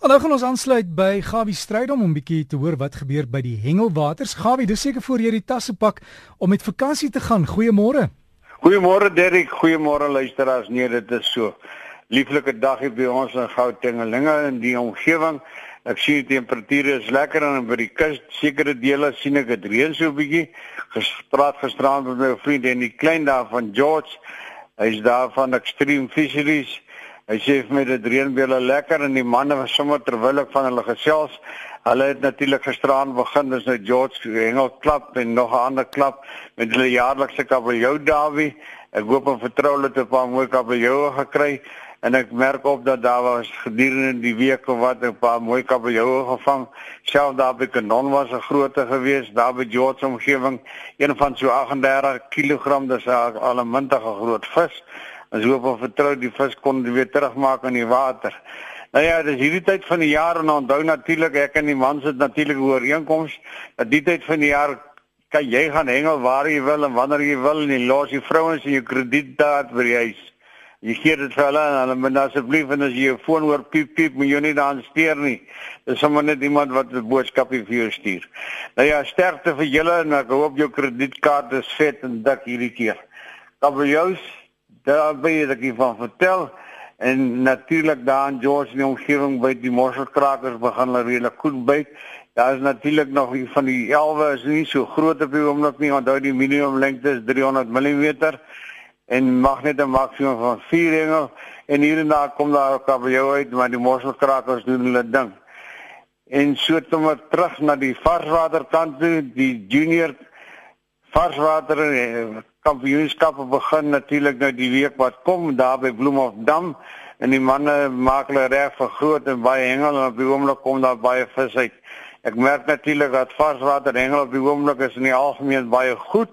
Hallo, gaan ons aansluit by Gawie Strydom om 'n bietjie te hoor wat gebeur by die Hengelwaters. Gawie, dis seker voor jy die tasse pak om met vakansie te gaan. Goeiemôre. Goeiemôre Derrick, goeiemôre luisteraars. Nee, dit is so. Lieflike dag hier by ons in Gautenglinge in die omgewing. Ek sien die temperature is lekker en by die kus sekere dele sien ek dit reën so 'n bietjie. Gespraat gisterand met my vriend en die klein daar van George. Hy's daar van Extreme Fisheries. Hy sê vir my dit reën baie lekker en die manne was sommer terwyl ek van hulle gesels. Hulle het natuurlik gisteraan begin, dis nou George Hengel klap en nog 'n ander klap met hulle jaarlikse kabeljou Davie. Ek hoop en vertrou hulle het 'n paar mooi kabeljoue gekry en ek merk op dat daar was gedurende die week of wat 'n paar mooi kabeljoue gevang. Self daar by Kanon was 'n grootte gewees, daar by George omgewing, een van so 38 kg, dis al 'n mintige groot vis. Ons hoop of vertrou die vis kon weer terugmaak in die water. Nou ja, dis hierdie tyd van die jaar en onthou natuurlik ek en die man sit natuurlik ooreenkoms dat die tyd van die jaar kan jy gaan hengel waar jy wil en wanneer jy wil en jy los die vrouens in jou kredietkaart vir die huis. Jy gee dit vir hulle en hulle moet asseblief en as jy jou foon hoor piep piep moet jy nie dan steur nie. Dis sommer net iemand wat 'n boodskap vir jou stuur. Nou ja, sterkte vir julle en ek hoop jou kredietkaart is vet en dik hierdie keer. Kabeljous daar baie dat ek van vertel en natuurlik daar in George die omgewing by die mosselkrakers begin hulle redelik goed byt. Daar is natuurlik nog die van die elwe is nie so groot op die oomblik nie. Onthou die minimum lengte is 300 mm en mag net 'n maksimum van 4 hengel en hier en daar kom daar ook kabeljou uit maar die mosselkrakers doen hulle ding. En so toe maar terug na die varswaterkant toe, die junior varswater kampioenskappe begin natuurlik nou die week wat kom daar by Bloemhofdam en die manne maak hulle reg vir groot en baie hengel en op die oomblik kom daar baie vis uit. Ek merk natuurlik dat varswater hengel op die oomblik is in die algemeen baie goed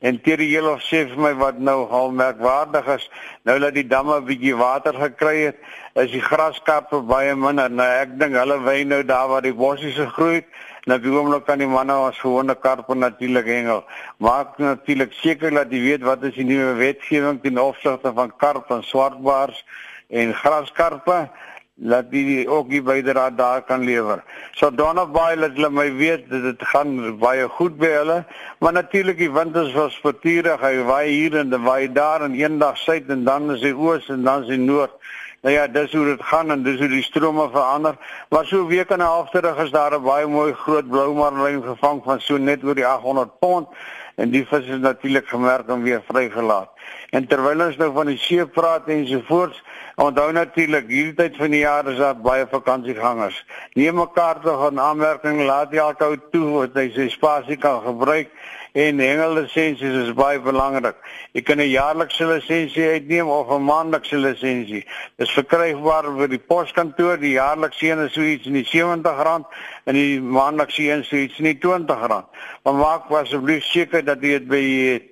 en die hele sê vir my wat nou al merkwaardig is nou dat die damme 'n bietjie water gekry het is die graskappe baie minder. Nou ek dink hulle wy nou daar waar die bossies gegroei het. Nou die oomblik kan die manne as gewone karpe natuurlik hengel. Maak natuurlik seker dat jy weet wat is die nuwe wetgewing ten opsigte van karp en swartbaars en graskarpe laat die ook die bydra daar kan lewer. So op baie laat hulle my weet dit gaan baie goed by hulle, maar natuurlik die wind is was vertuurig, hy waai hier en dan waai daar en eendag suid en dan is hy oos en dan is hy noord. Nou ja, dis hoe dit gaan en dis hoe die strome verander. Maar so week en 'n half terug is daar 'n baie mooi groot blou marlyn gevang van so net oor die 800 pond en die vis is natuurlik gemerk en weer vrygelaat. En terwyl ons nou van die see praat en so voort, onthou natuurlik hierdie tyd van die jaar is daar baie vakansiegangers. Neem mekaar tog 'n aanmerking, laat jy altou toe wat jy spasie kan gebruik en hengellisensies is baie belangrik. Jy kan 'n jaarlikse lisensie uitneem of 'n maandelikse lisensie. Dis verkrygbaar by die poskantoor. Die jaarlikse een is so iets in die R70 en die maandelikse een so iets in die R20. Maar maak asseblief seker dat jy dit by het.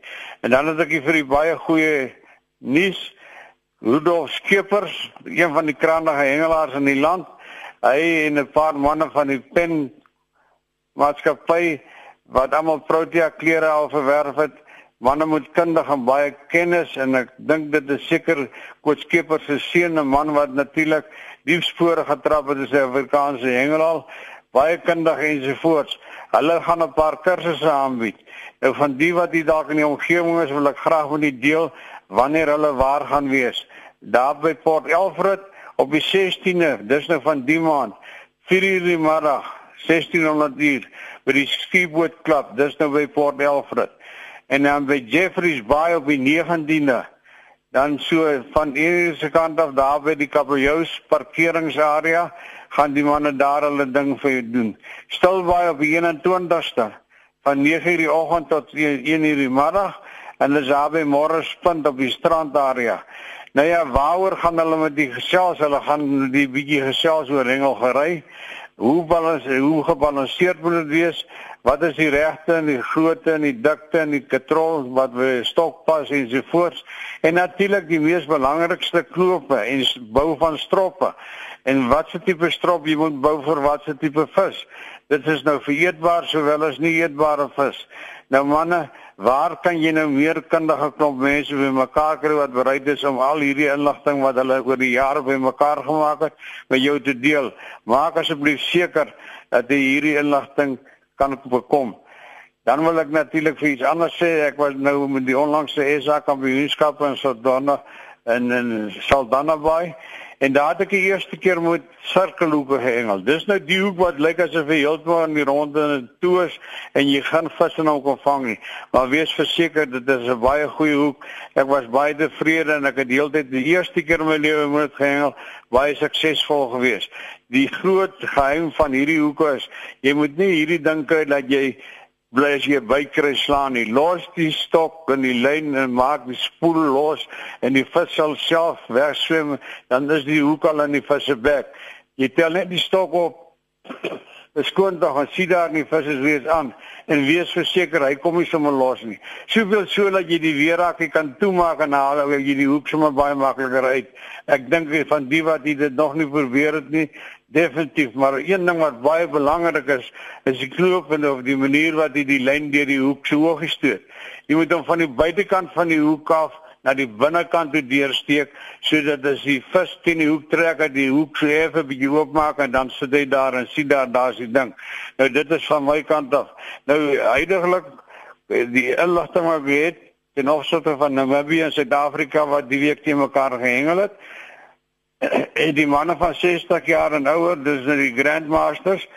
En dan het ek vir die baie goeie nuus. Rudolf Skeepers, een van die kragtige hengelaars in die land, hy en 'n paar manne van die Pen maatskappy wat almal Protea klere al verwerf het. Manne moet kundig en baie kennis en ek dink dit is seker Koetskeper se seun 'n man wat natuurlik diepspore getrap het in sy Afrikaanse hengelaal, baie kundig ensovoorts. Hulle gaan 'n paar kursusse aanbied. Nou van die wat hier dalk in die omgewing is, wil ek graag met die deel wanneer hulle waar gaan wees. Daar by Port Elfrid op die 16de, dis nou van die maand, 4:00 die middag, 1600 uur by die skieboot klub, dis nou by Port Elfrid. En dan by Jeffreys Bay op die 19de. Dan so van eerste kant af daar by die Kabeljous parkeringsarea gaan die manne daar hulle ding vir jou doen. Stilbaai op die 21ste van 9:00 die oggend tot 1:00 die middag en hulle is by Morrispunt op die strandarea. Nou ja, waaroor gaan hulle met die gesels? Hulle gaan die bietjie gesels oor hengelgery hoe balans hoe gebalanseerd moet dit wees? Wat is die regte en die grootte en die dikte en die katrol wat we stokpas en so voort? En natuurlik die mees belangrikste knope en bou van stroppe. En watse tipe strop jy moet bou vir watse tipe vis? Dit is nou vir eetbaar sowel as nie eetbare vis. Nou manne, Waar kan jy nou meer kundige klomp mense bymekaar kry wat bereid is om al hierdie inligting wat hulle oor die jare bymekaar gemaak het met jou te deel? Maak asseblief seker dat jy hierdie inligting kan bekom. Dan wil ek natuurlik vir iets anders sê. Ek was nou met die onlangse SA kampioenskap in Saldanha in in Saldanha Bay en daar het ek die eerste keer met sirkelhoeke gehengel. Dis nou die hoek wat lyk asof jy heeltemal in die ronde in toe is en jy gaan vis en hom kon vang nie. Maar wees verseker dit is 'n baie goeie hoek. Ek was baie tevrede en ek het heeltyd die eerste keer in my lewe met gehengel baie suksesvol geweest. Die groot geheim van hierdie hoeke is jy moet nie hierdie ding kry dat jy bly as jy bykry slaan nie. Los die stok in die lyn en maak die spoel los en die vis sal self wegswem dan is die hoek al in die vis se bek jy tel net die stok op. Beskoon tog en sien daar nie vis is weer aan. En wees verseker hy kom nie sommer los nie. Soveel so dat jy die weerraak kan toemaak en haal jy die hoek sommer baie makliker uit. Ek dink van die wat dit nog nie probeer het nie definitief maar een ding wat baie belangrik is is die knoop en of die manier wat jy die lyn deur die hoek so gestoot. Jy moet hom van die buitekant van die hoek af na die binnekant toe deursteek sodat as die vis teen die hoek trek dat die hoek so effe bietjie oopmaak en dan sit hy daar en sien daar daar's die ding. Nou dit is van my kant af. Nou heidaglik die inligting wat ek het ten opsigte van Namibië en Suid-Afrika wat die week teen mekaar gehengel het en die manne van 60 jaar en ouer, dis nou die Grandmasters.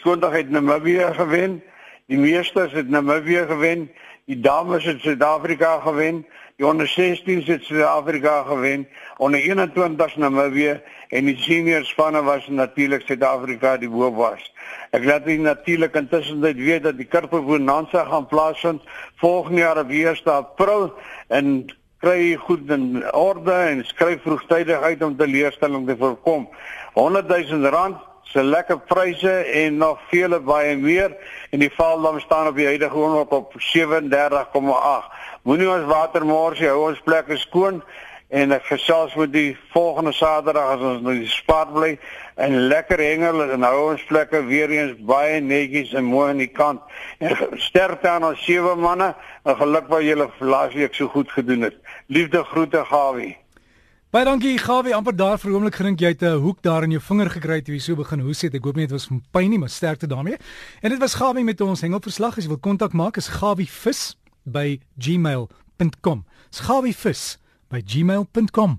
Skoondag het Namibië gewen. Die meesters het Namibië gewen. Die dames het Suid-Afrika gewen. Die onder 16 het Suid-Afrika gewen. Onder 21 Namibië en die senior spanne was natuurlik Suid-Afrika die bo was. Ek laat nie natuurlik intussen dit weet dat die Kurpe Bonanza gaan plaasvind volgende jaar op 1 April en kry goed in orde en skryf vroegtydig uit om teleurstelling te voorkom. 100 000 rand se lekker pryse en nog vele baie meer en die valdam staan op die huidige oomblik op 37,8. Moenie ons water mors, hou ons plekke skoon en ek gesels met die volgende Saterdag as ons nou die spaat bly en lekker hengel en hou ons plekke weer eens baie netjies en mooi aan die kant. En sterkte aan ons sewe manne en geluk wat julle laasweek so goed gedoen het. Liefde groete Gawie. Baie dankie Gawie, amper daar vir oomblik gedink jy het 'n hoek daar in jou vinger gekry toe jy so begin hoes het. Ek hoop nie dit was van pyn nie, maar sterkte daarmee. En dit was Gawie met ons hengelverslag. As jy wil kontak maak, is gawievis by gmail.com. Gawie vis by gmail.com